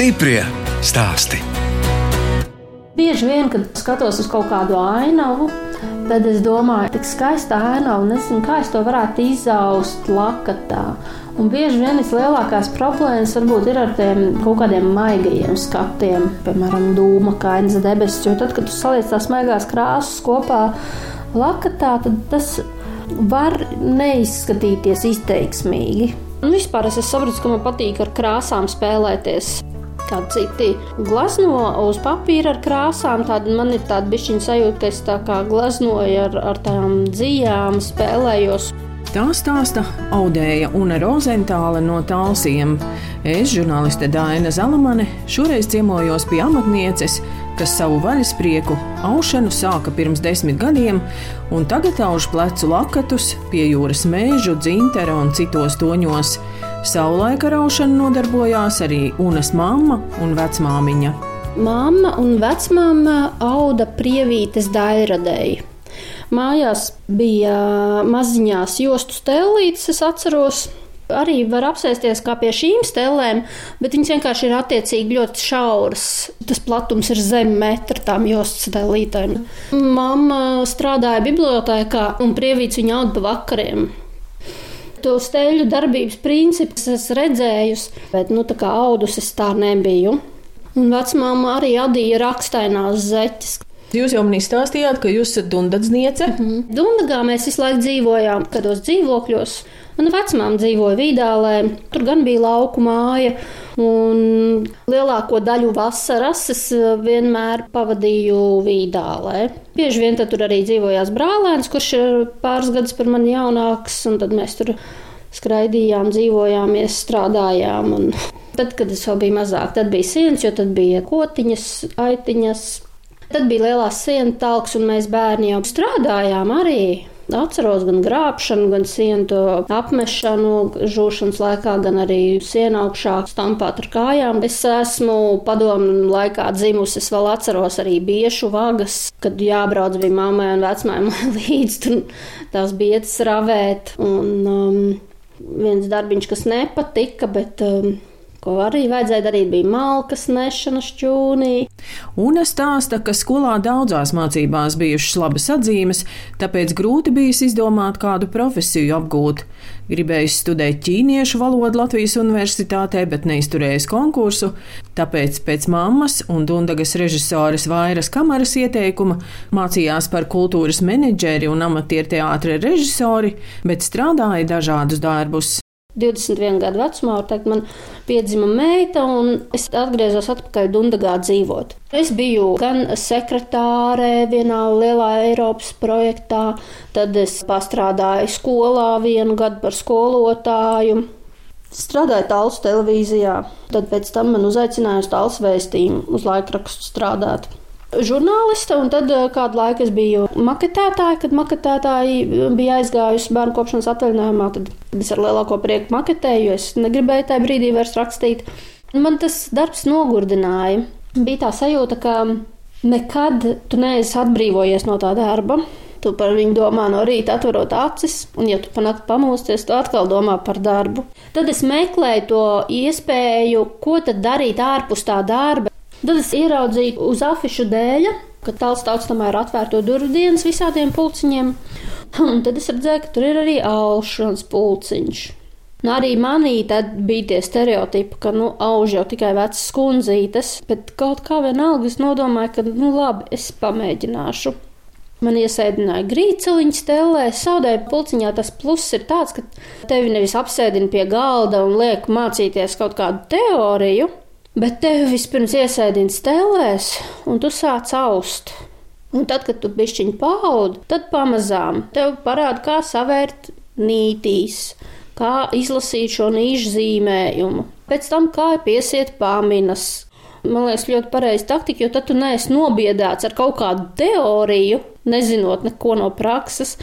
Stiprie stāsti. Bieži vien, kad skatos uz kaut kādu ainavu, tad es domāju, cik skaista ainava, un nezinu, kā es to varētu izaust lakatā. Un bieži vien vislielākās problēmas varbūt ir ar tiem kaut kādiem maigajiem skatiem, piemēram, dūma, kainas debesis. Jo tad, kad tu saliec tās maigās krāsas kopā lakatā, tad tas var neizskatīties izteiksmīgi. Un vispār es saprotu, ka man patīk ar krāsām spēlēties kā citi glazno uz papīra ar krāsām. Tad man ir tāda bišķiņa sajūta, ka es tā kā glaznoju ar, ar tām dzijām, spēlējos. Tā stāsta Audēja un Rozentāla no Tālsiem. Es, žurnāliste Dāna Zalamane, šoreiz ciemojos pie amatnieces, kas savu vaļasprieku aušanu sāka pirms desmit gadiem, un tagad auž plecu lakatus pie jūras mēžu, dzintara un citos toņos. Savulaika raušanu nodarbojās arī Unas mamma un vecmāmiņa. Māma un vecmāma auda prievītes daļradēji. Mājās bija maziņās jostu stēlītes, es atceros. Arī var apsēsties kā pie šīm stēlēm, bet viņas vienkārši ir attiecīgi ļoti šauras. Tas platums ir zem metra tām jostu stēlītēm. Mama strādāja bibliotekā un prievīts viņa auga pa vakariem. To steļu darbības principus es redzēju, bet nu, tā kā audus es tā nebiju. Un vecmāma arī adīja rakstainās zeķes. Jūs jau man izstāstījāt, ka jūs esat dundadzniece. Mm -hmm. Dundagā mēs visu laiku dzīvojām, kādos dzīvokļos. Mana vecmāma dzīvoja Vīdālē, tur gan bija lauku māja. Un lielāko daļu vasaras es vienmēr pavadīju Vīdālē. Bieži vien tur arī dzīvojās brālēns, kurš ir pāris gadus par mani jaunāks, un tad mēs tur skraidījām, dzīvojāmies, strādājām. Un tad, kad es vēl biju mazāk, tad bija sienas, jo tad bija kotiņas, aitiņas, Tad bija lielās sienu talks, un mēs bērni jau strādājām arī. Atceros gan grābšanu, gan sienu apmešanu, žūšanas laikā, gan arī sienu augšā stampāt ar kājām. Es esmu padomu laikā dzimusi, es vēl atceros arī biešu vagas, kad jābrauc bija mammai un vecmājai līdzi, tur tās bietas ravēt. Un um, viens darbiņš, kas nepatika, bet. Um, Ko arī vajadzēja darīt, bija malkas nešana šķūnī. Una stāsta, ka skolā daudzās mācībās bijušas labas atzīmes, tāpēc grūti bijis izdomāt kādu profesiju apgūt. Gribējis studēt ķīniešu valodu Latvijas universitātē, bet neizturējis konkursu, tāpēc pēc mammas un Dundagas režisoras Vairas Kamaras ieteikuma mācījās par kultūras menedžeri un amatieru teātra režisori, bet strādāja dažādus darbus. 21 gadu vecumā, var teikt, man piedzima meita, un es atgriezos atpakaļ Dundagā dzīvot. Es biju gan sekretāre vienā lielā Eiropas projektā, tad es pastrādāju skolā vienu gadu par skolotāju. Strādāju tālus televīzijā, tad pēc tam man uzaicināja uz tālus vēstījumu, uz laikrakstu strādāt žurnāliste, un tad eh, kādu laiku es biju maketētāja. Kad maketētāji eh, bija aizgājusi bērnu kopšanas atvaļinājumā, tad es ar lielāko prieku maketēju, jo es negribēju tajā brīdī vairs rakstīt. Man tas darbs nogurdināja. Bija tā sajūta, ka nekad tu neesi atbrīvojies no tā darba. Tu par viņu domā no rīta, atverot acis, un, ja tu panāc pamosties, tu atkal domā par darbu. Tad es meklēju to iespēju, ko tad darīt ārpus tā darba. Tad es ieraudzīju uz afišu dēļa, ka tāls tauts tomēr atvērto durvju dienas visādiem pulciņiem. Un tad es redzēju, ka tur ir arī aušanas pulciņš. Nu, arī manī bija tie stereotipi, ka nu, auž jau tikai vecas skundzītes, bet kaut kā vienalga es nodomāju, ka nu, labi, es pamēģināšu. Man iesēdināja grīceliņa stelē, saudēja pulciņā. Tas pluss ir tāds, ka tevi nevis apsēdina pie galda un liek mācīties kaut kādu teoriju, Bet tevi vispirms iesēdina stelēs, un tu sāc aust. Un tad, kad tu bišķiņu paudi, tad pamazām tev parāda, kā savērt nītīs, kā izlasīt šo nīšu zīmējumu, pēc tam kā piesiet pāminas. Man liekas, ļoti pareizi taktika, jo tad tu neesi nobiedēts ar kaut kādu teoriju, nezinot neko no prakses,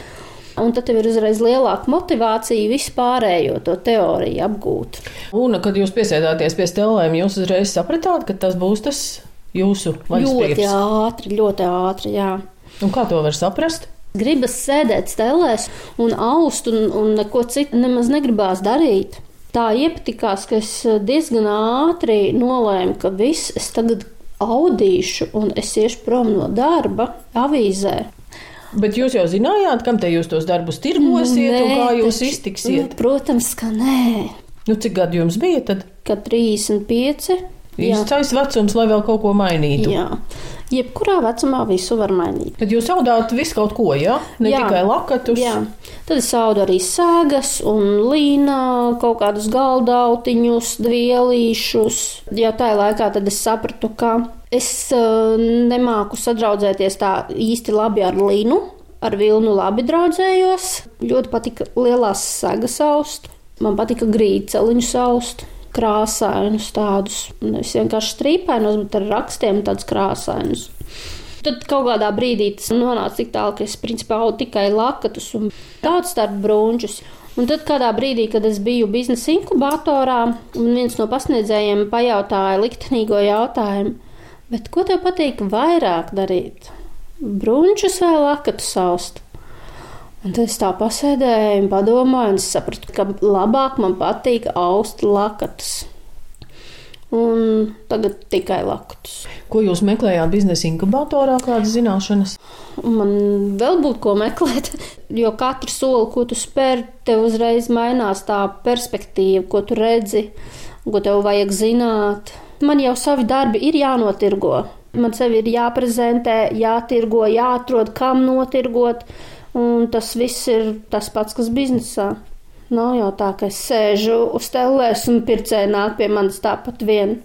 un tad tev ir uzreiz lielāka motivācija vispārējo to teoriju apgūt. Un, kad jūs piesēdāties pie stelēm, jūs uzreiz sapratāt, ka tas būs tas jūsu vaļasprieks? Ļoti ātri, ļoti ātri, jā. Un kā to var saprast? Gribas sēdēt stelēs un aust, un, un neko citu nemaz negribās darīt. tā iepatikās, ka es diezgan ātri nolēmu, ka viss es tagad audīšu un es iešu prom no darba avīzē. Bet jūs jau zinājāt, kam te jūs tos darbus tirgosiet nē, un kā jūs taču, iztiksiet? Nu, protams, ka nē. Nu, cik gadi jums bija tad? Kad 35. Īstais vecums, lai vēl kaut ko mainītu. Jā. Jebkurā vecumā visu var mainīt. Tad jūs audāt visu kaut ko, jā? Ne jā. tikai lakatus. Jā. Tad es audu arī sēgas un līnā, kaut kādus galdautiņus, dvielīšus. Jā, tā laikā tad es sapratu, ka es uh, nemāku sadraudzēties tā īsti labi ar līnu. Ar vilnu labi draudzējos. Ļoti patika lielās sagas aust. Man patika grīceliņu saust krāsainus tādus, nevis vienkārši strīpainus, bet ar rakstiem tādus krāsainus. Tad kaut kādā brīdī tas nonāca tik tālu, ka es principā augu tikai lakatus un daudz starp brūnčus. Un tad kādā brīdī, kad es biju biznesa inkubatorā, viens no pasniedzējiem pajautāja liktenīgo jautājumu, bet ko tev patīk vairāk darīt? Brūnčus vai lakatus saust? Un tad es tā pasēdēju un padomāju, un sapratu, ka labāk man patīk aust lakatus. Un tagad tikai lakatus. Ko jūs meklējāt biznesa inkubatorā, kādas zināšanas? Man vēl būtu ko meklēt, jo katru soli, ko tu spēr, tev uzreiz mainās tā perspektīva, ko tu redzi, ko tev vajag zināt. Man jau savi darbi ir jānotirgo. Man sevi ir jāprezentē, jātirgo, jāatrod, kam notirgot. Un tas viss ir tas pats, kas biznesā. Nav jau tā, ka es sēžu uz tellēs un pircēji nāk pie manis tāpat vien.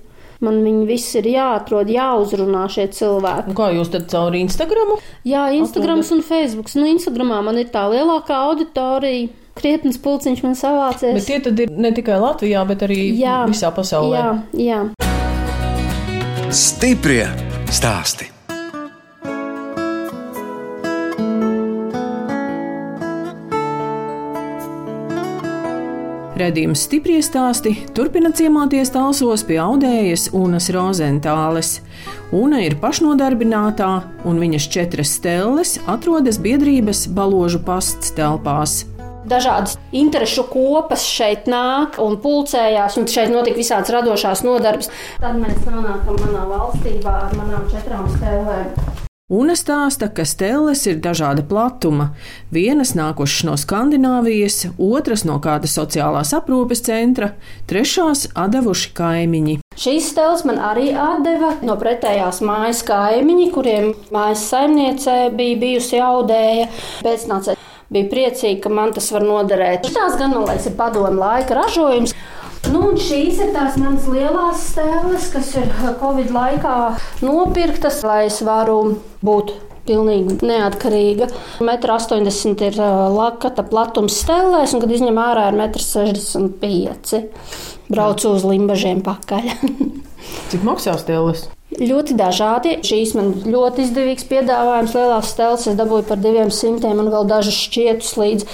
Man viņi visi ir jāatrod, jāuzrunā šie cilvēki. Kā jūs tad caur Instagram? Jā, Instagrams un Facebook. Nu, Instagramā man ir tā lielākā auditorija. Krietnes pulciņš man savācies. Bet tie tad ir ne tikai Latvijā, bet arī jā, visā pasaulē. Jā, jā. Stiprie stāsti. Redījums stipri stāsti turpina ciemāties talsos pie audējas Unas Rozentāles. Una ir pašnodarbinātā, un viņas četras stelles atrodas biedrības baložu pasts telpās. Dažādas interesu kopas šeit nāk un pulcējās, un šeit notika visādas radošās nodarbes. Tad mēs nonākam manā valstībā ar manām četrām stēlēm. Una stāsta, ka stelles ir dažāda platuma. Vienas nākušas no Skandināvijas, otras no kāda sociālās aprūpes centra, trešās devuši kaimiņi. Šīs stēles man arī atdeva no pretējās mājas kaimiņi, kuriem mājas saimniecē bija bijusi audēja pēcnācē. Bija priecīgi, ka man tas var noderēt. Tās gan man liekas, ir padomu laika ražojums. Nu, šīs ir tās manas lielās stēles, kas ir Covid laikā nopirktas, lai es varu būt pilnīgi neatkarīga. 1,80 m ir lakata platums stelēs, un kad izņem ārā ir 1,65 m. Braucu uz limbažiem pakaļ. Cik maksā stēles? Ļoti dažādi. Šīs man ļoti izdevīgs piedāvājums. Lielās stēles es dabūju par diviem simtiem un vēl dažus šķietus līdz.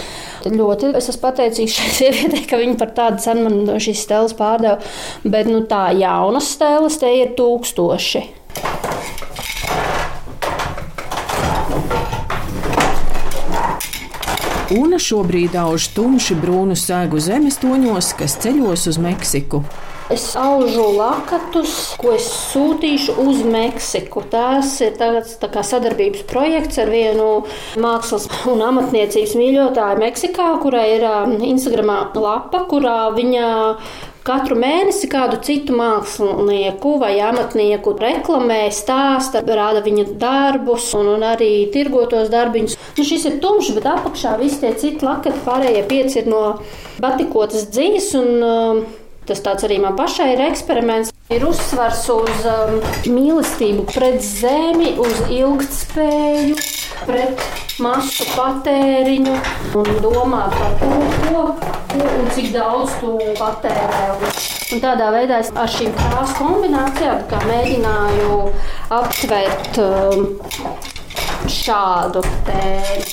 Ļoti es esmu pateicīgs šai sievietei, ka viņa par tādu cenu man šīs stēles pārdeva. Bet nu, tā jaunas stēles te ir tūkstoši. Una šobrīd auž tumši brūnu sēgu zemes toņos, kas ceļos uz Meksiku. Es aužu lakatus, ko es sūtīšu uz Meksiku. Tas ir tāds tā kā sadarbības projekts ar vienu mākslas un amatniecības mīļotāju Meksikā, kurai ir um, Instagram lapa, kurā viņa katru mēnesi kādu citu mākslinieku vai amatnieku reklamē, stāsta, rāda viņa darbus un, un arī tirgotos darbiņus. Nu, šis ir tumšs, bet apakšā visi tie citi lakati, pārējie pieci ir no batikotas dzīves. Un, um, Tas tāds arī man pašai ir eksperiments. Ir uzsvars uz um, mīlestību pret zemi, uz ilgspēju, pret masu patēriņu un domāt par to, ko, ko un cik daudz tu patērē. Un tādā veidā es ar šīm krāsu kombinācijām mēģināju aptvert um, šādu tēmu.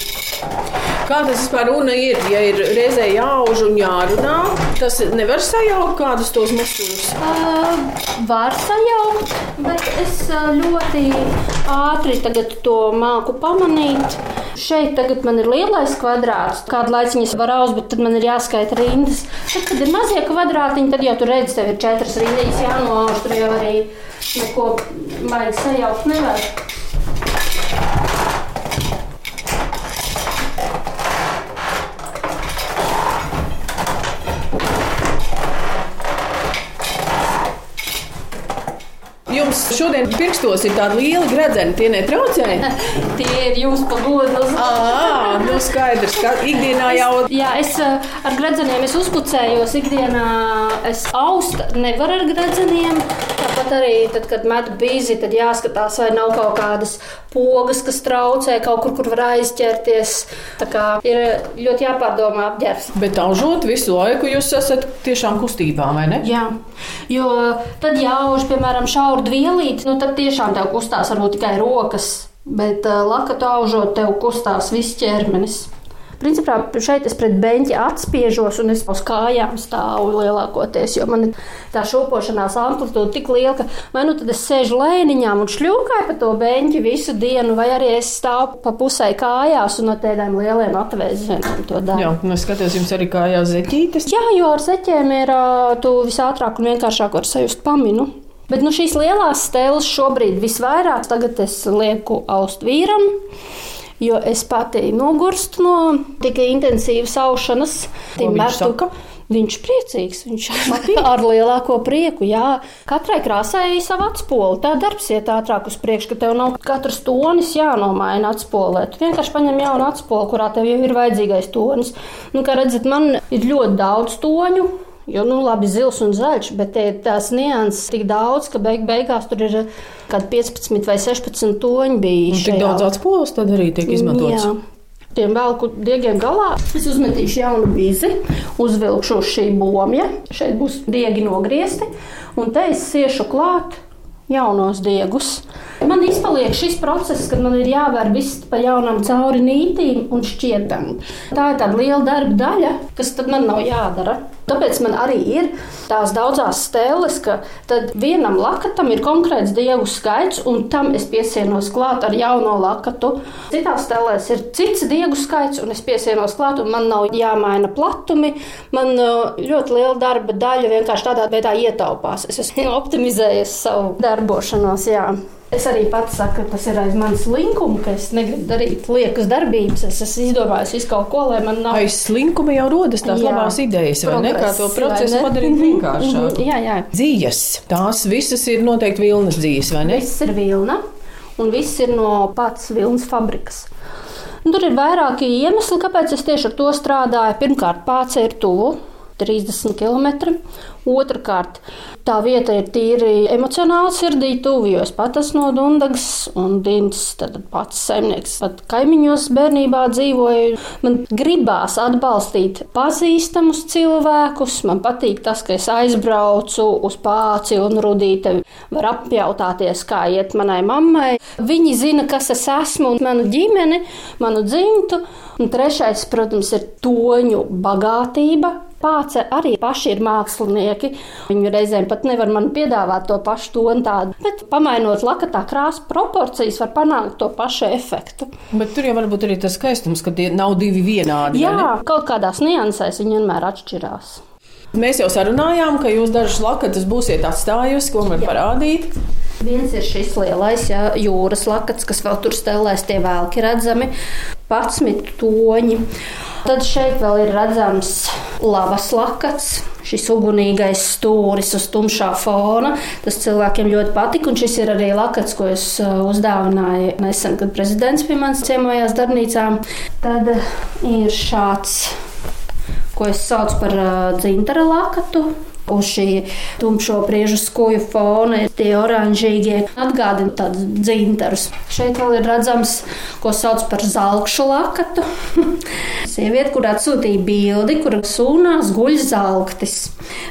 Kā tas vispār runa ir? Ja ir reizē jāauž un jārunā, tas nevar sajaukt kādus tos muskuļus. Uh, var sajaukt, bet es ļoti ātri to māku pamanīt. Šeit tagad man ir lielais kvadrāts, kādu laiku viņas var auz, bet tad man ir jāskaita rindas. Tad, kad ir mazie kvadrātiņi, tad jau tur redz, tev ir četras rindas jānoauž, tur jau arī neko baigi sajaukt nevar. Jums šodien pirkstos ir tādi lieli gredzeni, tie netraucē? Tie ir jums pagodus. Ā, nu skaidrs, ka ikdienā jau Jā, es eh, ar gredzeniem es uzpucējos. Ikdienā es aust nevaru ar gredzeniem. Tāpat arī, tad, kad metu bīzi, tad jāskatās, vai nav kaut kādas pogas, kas traucē kaut kur, kur var aizķerties. Tā kā ir ļoti jāpārdomā apģērbs. Bet aužot visu laiku, jūs esat tiešām kustībā, vai ne? Jā, jo tad jāauž, piemēram, šauru dvielīti, nu tad tiešām tev kustās varbūt tikai rokas, bet uh, lakatu aužot tev kustās viss ķermenis. Principā šeit es pret beņķi atspiežos, un es uz kājām stāvu lielākoties, jo man tā šūpošanās amplitūda tik liela, ka vai nu tad es sēžu lēniņām un šļūkāju pa to beņķi visu dienu, vai arī es stāvu pa pusē kājās un no tādiem lieliem atvēzieniem to daru. Jā, nu es skatos, jums arī kājās zeķītes. Jā, jo ar zeķiem ir tu visātrāk un vienkāršāk var sajust paminu. Bet nu, šīs lielās stēles šobrīd visvairāk tagad es lieku aust vīram. Jo es pati nogurstu no tik intensīvas aušanas. Viņš? Viņš priecīgs. Viņš ar lielāko prieku. Jā. Katrai krāsai ir sava atspole. Tā darbs iet ātrāk uz priekšu, ka tev nav katrs tonis jānomaina atspolē. Tu vienkārši paņem jaunu atspoli, kurā tev jau ir vajadzīgais tonis. Nu, kā redzat, man ir ļoti daudz toņu. Jo, nu, labi, zils un zaļš, bet te tās nianses tik daudz, ka beig beigās tur ir kaut kādi 15 vai 16 toņi bijuši. tik daudz atspūles tad arī tiek izmantots. Jā. Tiem velku diegiem galā es uzmetīšu jaunu bīzi, uzvilkšu uz šī bomja. Šeit būs diegi nogriezti, un te es siešu klāt jaunos diegus. Man izpaliek šis process, kad man ir jāvēr viss pa jaunam cauri nītīm un šķietām. Tā ir tāda liela darba daļa, kas man nav jādara. Tāpēc man arī ir tās daudzās stēles, ka vienam lakatam ir konkrēts dievu skaits, un tam es piesienos klāt ar jauno lakatu. Citās stēlēs ir cits dievu skaits, un es piesienos klāt, un man nav jāmaina platumi. Man uh, ļoti liela darba daļa vienkārši tādā veidā ietaupās. Es esmu optimizējis savu darbošanos. Jā. Es arī pats saku, ka tas ir aiz manas linkuma, ka es negribu darīt liekas darbības. Es esmu izdomājis visu kaut ko, lai man nav. Aiz slinkuma jau rodas tās Jā. labās idejas, vai ne? Kā to procesu padarīt Mhm, vienkāršāku. mhm, Jā, jā. Dzīves, tās visas ir noteikti vilnas dzīves, vai ne? Viss ir vilna, un viss ir no pats vilnas fabrikas. Un tur ir vairāki iemesli, kāpēc es tieši ar to strādāju. Pirmkārt, pāce ir tuvu. 30 km. Otrakārt, tā vieta ir tīri emocionāli sirdī tuvu, jo es pat esmu no Dunkas un tad pats saimnieks. Pat kaimiņos bērnībā dzīvoju. Man gribās atbalstīt pazīstamus cilvēkus. Man patīk tas, ka es aizbraucu uz pāci un rudīti. Var apjautāties, kā iet manai mammai. Viņi zina, kas es esmu un manu ģimeni, manu dzimtu. Un trešais, protams, ir toņu bagātība. Pāce arī paši ir mākslinieki. Viņi reizēm pat nevar man piedāvāt to pašu tonu tādu. Bet, pamainot lakatā krāsu proporcijas, var panākt to pašu efektu. Bet tur jau var būt arī tas skaistums, ka tie nav divi vienādi. Jā, kaut kādās niansēs viņi vienmēr atšķirās. Mēs jau sarunājām, ka jūs dažus lakatus būsiet atstājusi, ko man parādīt. Viens ir šis lielais jā, jūras lakats, kas vēl tur stelēs, tie vēlki redzami, 11 toņi. Tad šeit vēl ir redzams lavas lakats. Šis ugunīgais stūris uz tumšā fona. Tas cilvēkiem ļoti patika. Un šis ir arī lakats, ko es uh, uzdāvināju nesen, kad prezidents pie manis ciemojās darbnīcā. Tad uh, ir šāds, ko es saucu par uh, dzintara lakatu. Uz šī tumšo priežu skuju fona tie oranžīgie atgādina tādus dzintarus. Šeit vēl ir redzams, ko sauc par zelkšu lakatu. Sieviete, kur atsūtīja bildi, kur sūnās guļ zelktis.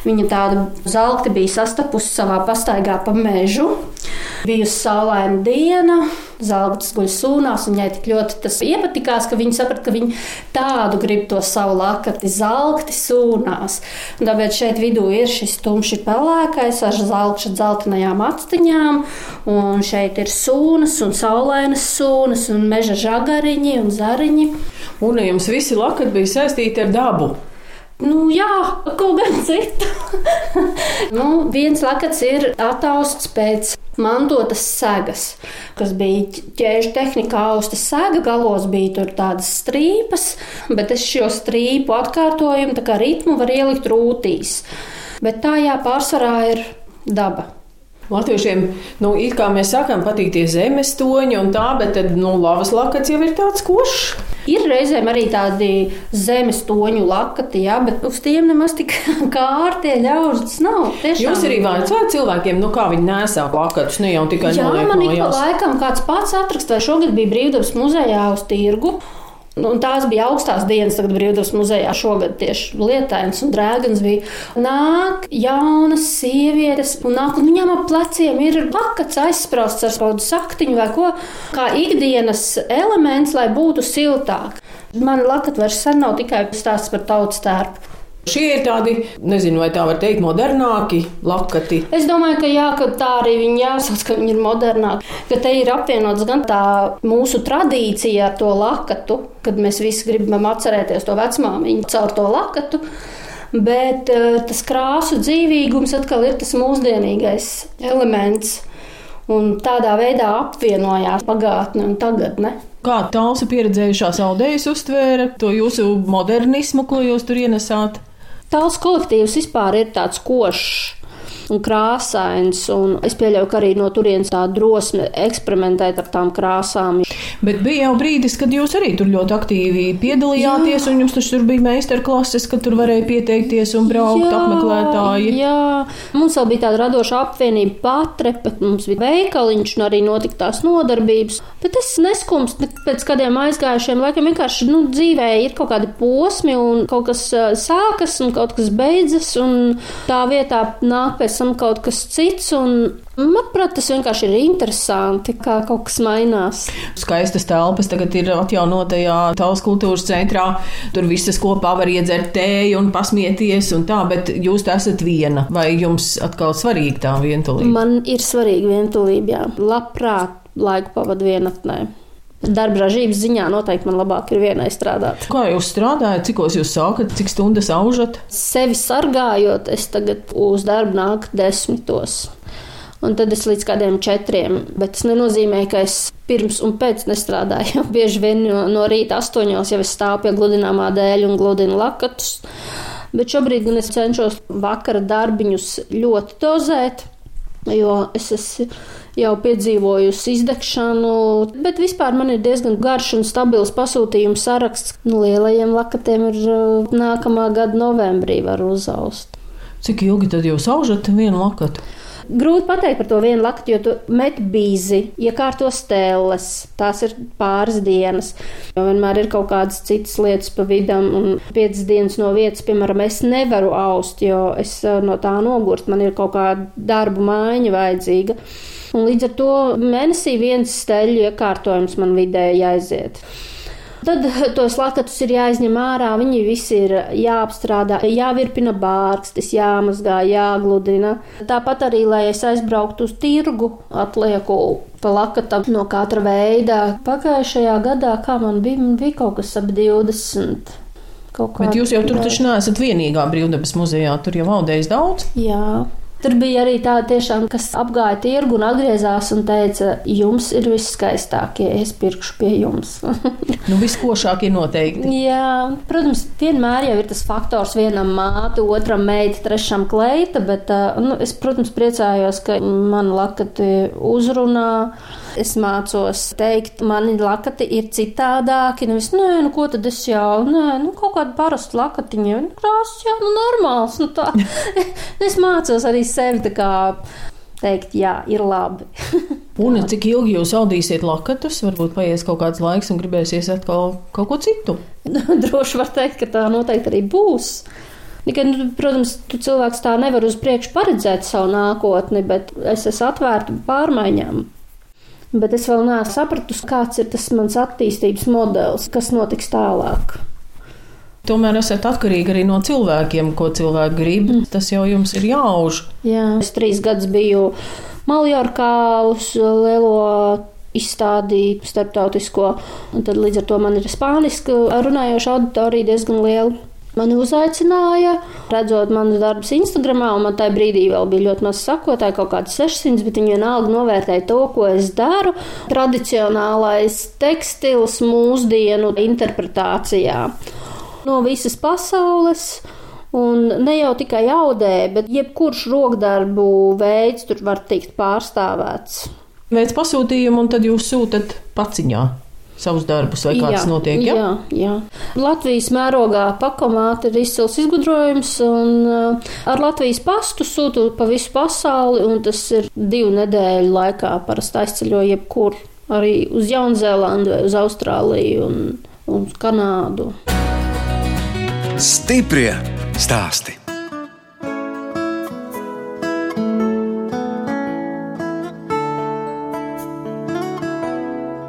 Viņa tādu zelkti bija sastapusi savā pastaigā pa mežu. Bijusi saulaina diena, zelta guļ sūnās, un viņai tik ļoti tas iepatikās, ka viņa saprata, ka viņa tādu grib to savu lakati, zelta sūnās. Un tāpēc šeit vidū ir šis tumšs pelēkais ar zelta dzeltenajām actiņām, un šeit ir sūnas un saulainas sūnas un meža žagariņi un zariņi. Un jums visi lakati bija saistīti ar dabu. Nu, jā, ko gan citu. nu, viens lakats ir attausts pēc mantotas segas, kas bija ķēžu tehnikā austa sega. Galos bija tur tādas strīpas, bet es šo strīpu atkārtojumu, tā kā ritmu var ielikt rūtīs. Bet tā jā, pārsvarā ir daba. Latviešiem, nu, it kā mēs sakām, patīk tie zemes toņi un tā, bet tad, nu, lavas lakats jau ir tāds košs. Ir reizēm arī tādi zemes toņu lakati, jā, bet uz tiem nemaz tik kārtie ļaužas nav. Tiešām. Jūs arī vaicājat cilvēkiem, nu, kā viņi nesā lakatus, ne jau tikai jā, man ik pa laikam kāds pats atrakst, vai šogad bija brīvdabas muzejā uz tirgu. Nu, tās bija augstās dienas, tagad brīvdabas muzejā. Šogad tieši lietains un drēgans bija. Nāk jaunas sievietes, un nāk, un viņām ap pleciem ir pakats aizsprāsts ar kādu saktiņu vai ko, kā ikdienas elements, lai būtu siltāk. Man lakat vairs sen nav tikai stāsts par tautas tērpu. Šie ir tādi, nezinu, vai tā var teikt, modernāki lakati. Es domāju, ka jā, ka tā arī viņi jāsaka, ka viņi ir modernāki. Ka te ir apvienots gan tā mūsu tradīcija ar to lakatu, kad mēs visi gribam atcerēties to vecmāmiņu caur to lakatu. Bet eh, tas krāsu dzīvīgums atkal ir tas mūsdienīgais elements. Un tādā veidā apvienojās pagātne un tagadne. Kā tālsa pieredzējušās audējas uztvēra to jūsu modernismu, ko jūs tur ienesāt? Tāls kolektīvs vispār ir tāds košs un krāsains. Un es pieļauju, ka arī no turienes tā drosme eksperimentēt ar tām krāsām. Bet bija jau brīdis, kad jūs arī tur ļoti aktīvi piedalījāties, jā. un jums tur bija meistarklases, ka tur varēja pieteikties un braukt jā, apmeklētāji. Jā, mums vēl bija tāda radoša apvienība patrepe, mums bija veikaliņš un arī notika tās nodarbības. Bet es neskums pēc kādiem aizgājušiem laikiem vienkārši nu, dzīvē ir kaut kādi posmi un kaut kas sākas un kaut kas beidzas un tā vietā nāk pēc esam kaut kas cits. Manuprāt, tas vienkārši ir interesanti, kā kaut kas mainās. Skaistas telpas tagad ir atjaunotajā tautas kultūras centrā. Tur visas kopā var iedzert tēju un pasmieties un tā, bet jūs esat viena. Vai jums atkal svarīga tā vientulība? Man ir svarīga vientulība, jā. Labprāt laiku pavadu vienatnē. Darba ražības ziņā noteikti man labāk ir vienai strādāt. Kā jūs strādājat, cik jūs sākat, cik stundas aužat? Sevi sargājot, es tagad uz darbu nāku desmitos. Un tad es līdz kādiem četriem. Bet tas nenozīmē, ka es pirms un pēc nestrādāju. Bieži vien no, no rīta astoņos jau es stāvu pie gludināmā dēļa un gludinu lakatus. Bet šobrīd gan es cenšos vakara darbiņus ļoti dozēt, jo es esmu jau piedzīvojusi izdegšanu, bet vispār man ir diezgan garš un stabils pasūtījumu saraksts. Nu, lielajiem lakatiem ir uh, nākamā gada novembrī var uzaust. Cik ilgi tad jūs aužat vienu lakatu? Grūti pateikt par to vienu laktu, jo tu met bīzi, iekārto stēles. Tās ir pāris dienas. Jo vienmēr ir kaut kādas citas lietas pa vidam, un piecas dienas no vietas, piemēram, es nevaru aust, jo es uh, no tā nogurstu. Man ir kaut kāda darba maiņa vajadzīga. Un līdz ar to mēnesī viens steļu iekārtojums man vidēji aiziet. Tad tos lakatus ir jāizņem ārā, viņi visi ir jāapstrādā, jāvirpina bārkstis, jāmazgā, jāgludina. Tāpat arī, lai es aizbrauktu uz tirgu, atlieku pa lakatam no katra veida. Pagājušajā gadā, kā man bija, man bija kaut kas ap 20. Bet jūs jau tur taču neesat vienīgā brīvdabas muzejā, tur jau audējis daudz. Jā. Tur bija arī tādi, tiešām, kas apgāja tirgu un atgriezās un teica, jums ir viskaistākie, es pirkšu pie jums. nu, viskošākie noteikti. Jā, protams, vienmēr jau ir tas faktors, vienam māte, otram meita, trešam kleita, bet nu, es, protams, priecājos, ka man lakati uzrunā. Es mācos teikt, mani lakati ir citādāki. Nevis, nē, nu ko tad es jau, nē, nu kaut kāda parasta lakatiņa, nu krāsas, jā, nu normāls. Nu, tā. es mācos arī sevi tā kā teikt, jā, ir labi. un cik ilgi jūs audīsiet lakatus? Varbūt paies kaut kāds laiks un gribēsies atkal kaut ko citu. Droši var teikt, ka tā noteikti arī būs. Tikai, nu, protams, tu cilvēks tā nevar uz priekšu paredzēt savu nākotni, bet es esmu atvērta pārmaiņām. Bet es vēl neesmu sapratusi, kāds ir tas mans attīstības modelis, kas notiks tālāk. Tomēr esat atkarīgi arī no cilvēkiem, ko cilvēki grib. Mm. Tas jau jums ir jāauž. Jā, es trīs gadus biju Maljorkā uz lielo izstādi starptautisko, un tad līdz ar to man ir spāniski runājoša auditorija diezgan liela. Mani uzaicināja, redzot manus darbus Instagram, un man tajā brīdī vēl bija ļoti maz sakotāji, kaut kādi 600, bet viņi vienalga novērtēja to, ko es daru. Tradicionālais tekstils mūsdienu interpretācijā no visas pasaules. Un ne jau tikai audē, bet jebkurš rokdarbu veids tur var tikt pārstāvēts. Veids pasūtījumu, un tad jūs sūtat paciņā savus darbus, vai kā tas notiek? Ja? Jā, jā. Latvijas mērogā pakomāte ir izcils izgudrojums, un ar Latvijas pastu sūtu pa visu pasauli, un tas ir divu nedēļu laikā parasti aizceļo jebkur, arī uz Jaunzēlandu vai uz Austrāliju un, un Kanādu. Stiprie stāsti!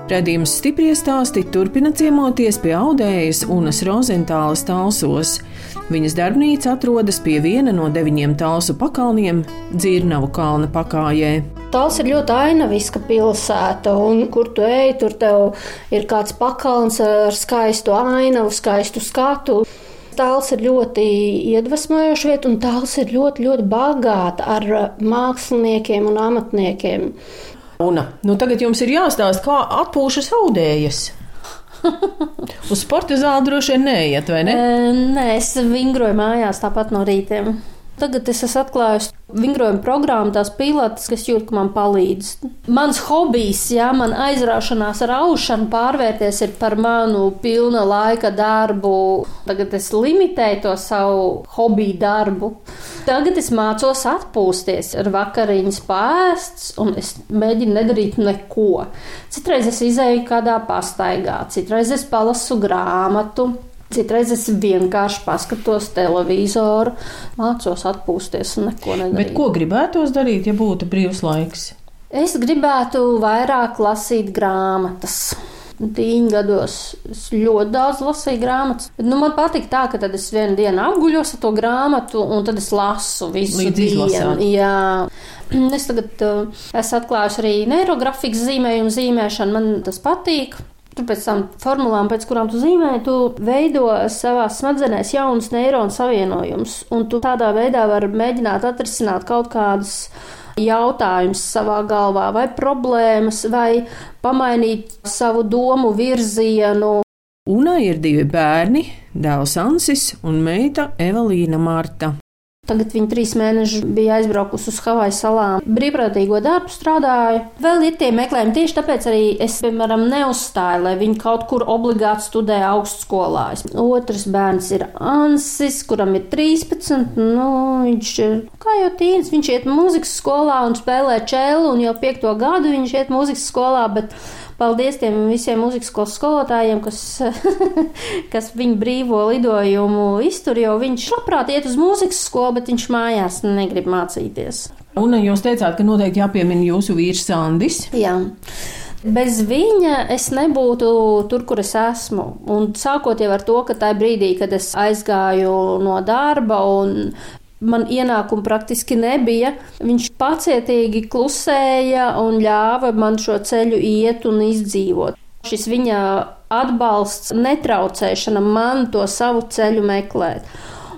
Radījums stipri stāsti turpina ciemoties pie audējas Unas Rozentālas talsos. Viņas darbnīca atrodas pie viena no deviņiem talsu pakalniem - Dzirnavu kalna pakājē. Tals ir ļoti ainaviska pilsēta, un kur tu ej, tur tev ir kāds pakalns ar skaistu ainavu, skaistu skatu. Tāls ir ļoti iedvesmojošs vieta, un tāls ir ļoti, ļoti bagāta ar māksliniekiem un amatniekiem. Una, nu tagad jums ir jāstāsta, kā atpūšas audējas. Uz sporta zāli droši vien neiet, vai ne? E, nē, es vingroju mājās tāpat no rītiem. Tagad es esmu atklājis vingrojuma programmu, tās pilotes, kas jūt, ka man palīdz. Mans hobijs, jā, man aizraušanās ar aušanu pārvērties par manu pilna laika darbu. Tagad es limitēju to savu hobiju darbu. Tagad es mācos atpūsties ar vakariņas pēsts, un es mēģinu nedarīt neko. Citreiz es izēju kādā pastaigā, citreiz es palasu grāmatu. Citreiz es vienkārši paskatos televizoru, mācos atpūsties un neko nedarīt. Bet ko gribētos darīt, ja būtu brīvs laiks? Es gribētu vairāk lasīt grāmatas. Tīņa gados es ļoti daudz lasīju grāmatas. Bet, nu, man patīk tā, ka es vienu dienu apguļos ar to grāmatu, un tad es lasu visu Līdz dienu. izlasāt. Jā. Es tagad uh, esmu atklājusi arī neirografikas zīmējumu zīmēšanu. Man tas patīk. Tur pēc tam formulām, pēc kurām tu zīmē, tu veido savā smadzenēs jaunus neironu savienojumus, un tu tādā veidā vari mēģināt atrisināt kaut kādus jautājumus savā galvā, vai problēmas, vai pamainīt savu domu virzienu. Una ir divi bērni, dēls Ansis un meita Evelīna Marta. Tagad viņa trīs mēnešus bija aizbraukusi uz Havaju salām. Brīvprātīgo darbu strādāja. Vēl ir tie meklējumi. Tieši tāpēc arī es, piemēram, neuzstāju, lai viņi kaut kur obligāti studē augstskolā. Otrs bērns ir Ansis, kuram ir 13. Nu, viņš ir kā jau tīns, viņš iet mūzikas skolā un spēlē čēlu, un jau piekto gadu viņš iet mūzikas skolā. Bet Paldies tiem visiem mūzikas skolas skolotājiem, kas, kas viņu brīvo lidojumu iztur, jo viņš labprāt iet uz mūzikas skolu, bet viņš mājās negrib mācīties. Un jūs teicāt, ka noteikti jāpiemina jūsu vīrs Sandis. Jā. Bez viņa es nebūtu tur, kur es esmu. Un sākot jau ar to, ka tajā brīdī, kad es aizgāju no darba un man ienākumu praktiski nebija. Viņš pacietīgi klusēja un ļāva man šo ceļu iet un izdzīvot. Šis viņa atbalsts, netraucēšana man to savu ceļu meklēt.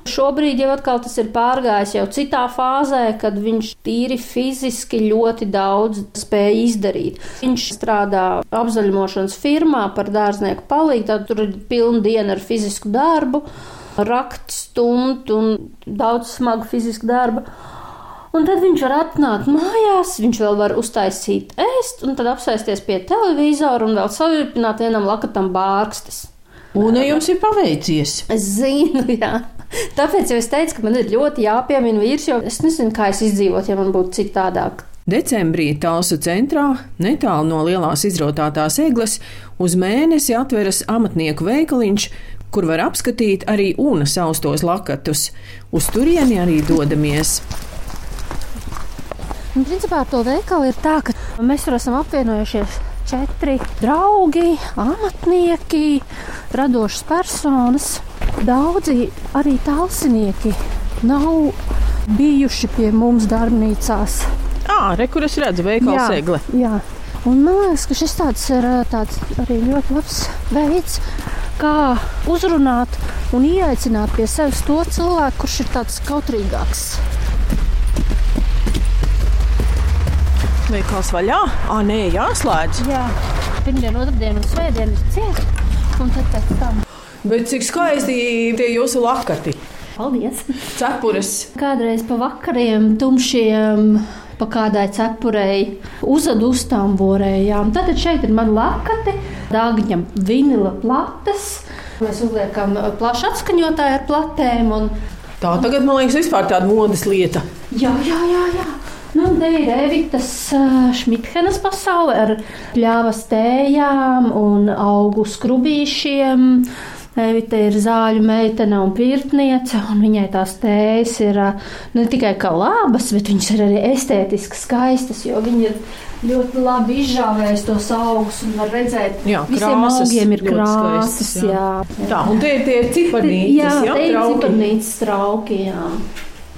Šobrīd jau atkal tas ir pārgājis jau citā fāzē, kad viņš tīri fiziski ļoti daudz spēja izdarīt. Viņš strādā apzaļumošanas firmā par dārznieku palīgu, tad tur ir pilna diena ar fizisku darbu rakt stundu un daudz smagu fizisku darbu. Un tad viņš var atnākt mājās, viņš vēl var uztaisīt ēst, un tad apsēsties pie televizora un vēl savirpināt vienam lakatam bārkstis. Un jums ir paveicies. Es zinu, jā. Tāpēc jau es teicu, ka man ir ļoti jāpiemina vīrs, jo es nezinu, kā es izdzīvotu, ja man būtu citādāk. Decembrī Talsu centrā, netālu no lielās izrotātās egles, uz mēnesi atveras amatnieku veikaliņš, kur var apskatīt arī UNA saustos lakatus. Uz turieni arī dodamies. Un, principā ar to veikalu ir tā, ka mēs tur esam apvienojušies četri draugi, amatnieki, radošas personas. Daudzi arī talsinieki nav bijuši pie mums darbnīcās. Ah, re, kur es redzu veikalu sēkli. Jā. Un man liekas, ka šis tāds ir tāds arī ļoti labs veids, kā uzrunāt un ieaicināt pie sevis to cilvēku, kurš ir tāds kautrīgāks. Veikals vaļā? Ah, nē, jāslēdz. Jā, pirmdien, otrdien un svētdien ir cieta. Un tad pēc tam. Bet cik skaisti tie jūsu lakati? Paldies! Cepures! Kādreiz pa vakariem tumšiem pa kādai cepurei, uzadu uztamborējām. Tad šeit ir man lakati, dāgņa vinila plates. Mēs uzliekam plašu atskaņotāju ar platēm. Un... Tā tagad, man liekas, vispār tāda modes lieta. Jā, jā, jā. jā. Nu, te ir Evitas Šmithenes pasaule ar pļāvas tējām un augu skrubīšiem. Evita ir zāļu meitene un pirtniece, un viņai tās tējas ir ne tikai kā labas, bet viņas ir arī estētiski skaistas, jo viņi ir ļoti labi izžāvējis tos augus un var redzēt, jā, visiem augiem ir krāsas. Skaistas, jā. Jā. Tā, un tie ir tie ciparnītes, jā, jā, te ir ciparnītes trauki, jā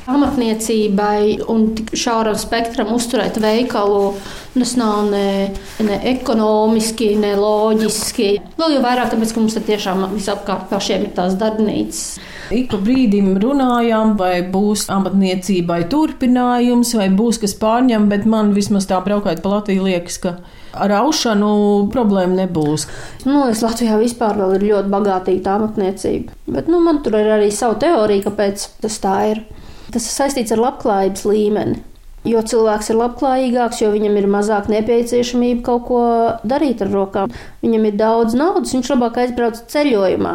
amatniecībai un tik šauram spektram uzturēt veikalu. Tas nav ne, ne ekonomiski, ne loģiski. Vēl jau vairāk, tāpēc, ka mums tiešām visapkārt pašiem ir tās darbnīcas. Ik pa brīdim runājām, vai būs amatniecībai turpinājums, vai būs kas pārņem, bet man vismaz tā braukājot pa Latviju liekas, ka ar aušanu problēma nebūs. Nu, es Latvijā vispār ir ļoti bagātīga amatniecība. Bet nu, man tur ir arī sava teorija, kāpēc tas tā ir. Tas ir saistīts ar labklājības līmeni. Jo cilvēks ir labklājīgāks, jo viņam ir mazāk nepieciešamība kaut ko darīt ar rokām. Viņam ir daudz naudas, viņš labāk aizbrauc ceļojumā.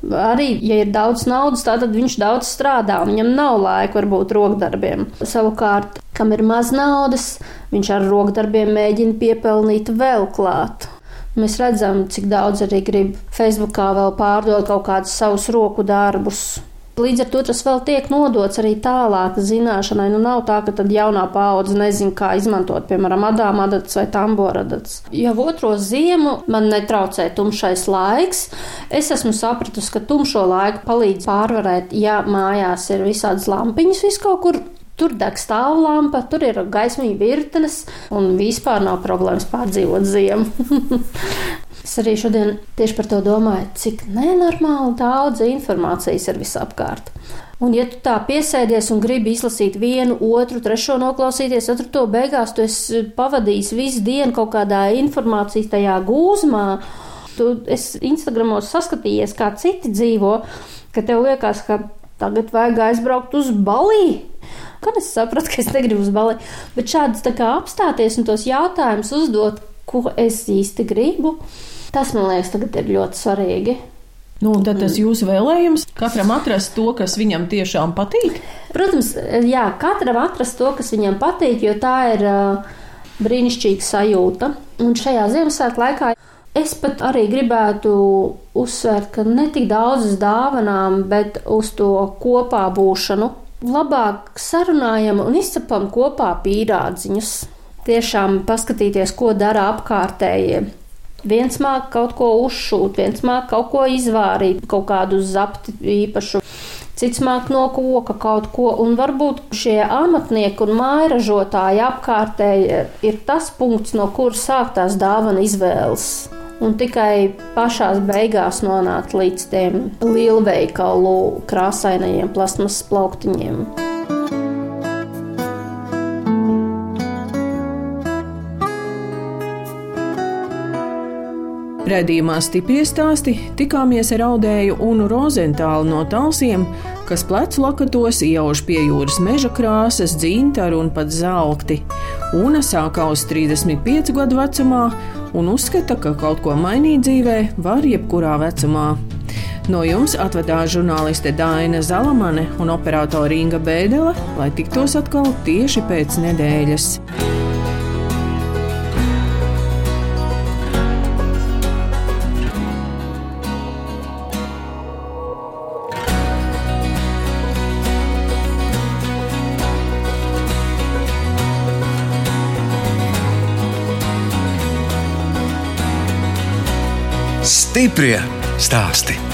Arī, ja ir daudz naudas, tad viņš daudz strādā, viņam nav laika varbūt rokdarbiem. Savukārt, kam ir maz naudas, viņš ar rokdarbiem mēģina piepelnīt vēl klāt. Mēs redzam, cik daudz arī grib Facebookā vēl pārdot kaut kādus savus roku darbus. Līdz ar to tas vēl tiek nodots arī tālāk zināšanai. Nu, nav tā, ka tad jaunā paudze nezina, kā izmantot, piemēram, adāma adats vai tamboradats. Jau otro ziemu man netraucē tumšais laiks. Es esmu sapratusi, ka tumšo laiku palīdz pārvarēt, ja mājās ir visādas lampiņas vis kaut kur. Tur deg stāvlampa, tur ir gaismīga virtenes, un vispār nav problēmas pārdzīvot ziemu. Es arī šodien tieši par to domāju, cik nenormāli daudz informācijas ir visapkārt. Un, ja tu tā piesēdies un gribi izlasīt vienu, otru, trešo noklausīties, tad to beigās tu esi pavadījis visu dienu kaut kādā informācijas tajā gūzmā. Tu esi Instagramos saskatījies, kā citi dzīvo, ka tev liekas, ka tagad vajag aizbraukt uz Baliju. Kad es sapratu, ka es negribu uz Baliju, bet šādas tā kā apstāties un tos jautājumus uzdot, ko es īsti gribu, Tas man liekas, tagad ir ļoti svarīgi. Nu, tad tas jūsu vēlējums katram atrast to, kas viņam tiešām patīk? Protams, jā, katram atrast to, kas viņam patīk, jo tā ir uh, brīnišķīga sajūta. Un šajā Ziemassvētku laikā es pat arī gribētu uzsvērt, ka ne tik daudz uz dāvanām, bet uz to kopā būšanu. Labāk sarunājam un izcepam kopā pīrādziņus. Tiešām paskatīties, ko dara apkārtējie Viens māk kaut ko uzšūt, viens māk kaut ko izvārīt, kaut kādu zapti īpašu. Cits māk no koka kaut ko, un varbūt šie amatnieki un mājražotāji apkārtēji ir tas punkts, no kuras sāk tās dāvana izvēles. Un tikai pašās beigās nonākt līdz tiem lielveikalu krāsainajiem plasmas plauktiņiem. Redījumā stipri stāsti tikāmies ar audēju un rozentālu no talsiem, kas plecu lakatos iauž pie jūras meža krāsas, dzintaru un pat zelti. Una sākā uz 35 gadu vecumā un uzskata, ka kaut ko mainīt dzīvē var jebkurā vecumā. No jums atvedās žurnāliste Dāna Zalamane un operātore Inga Bēdele, lai tiktos atkal tieši pēc nedēļas. Stiprie stāsti.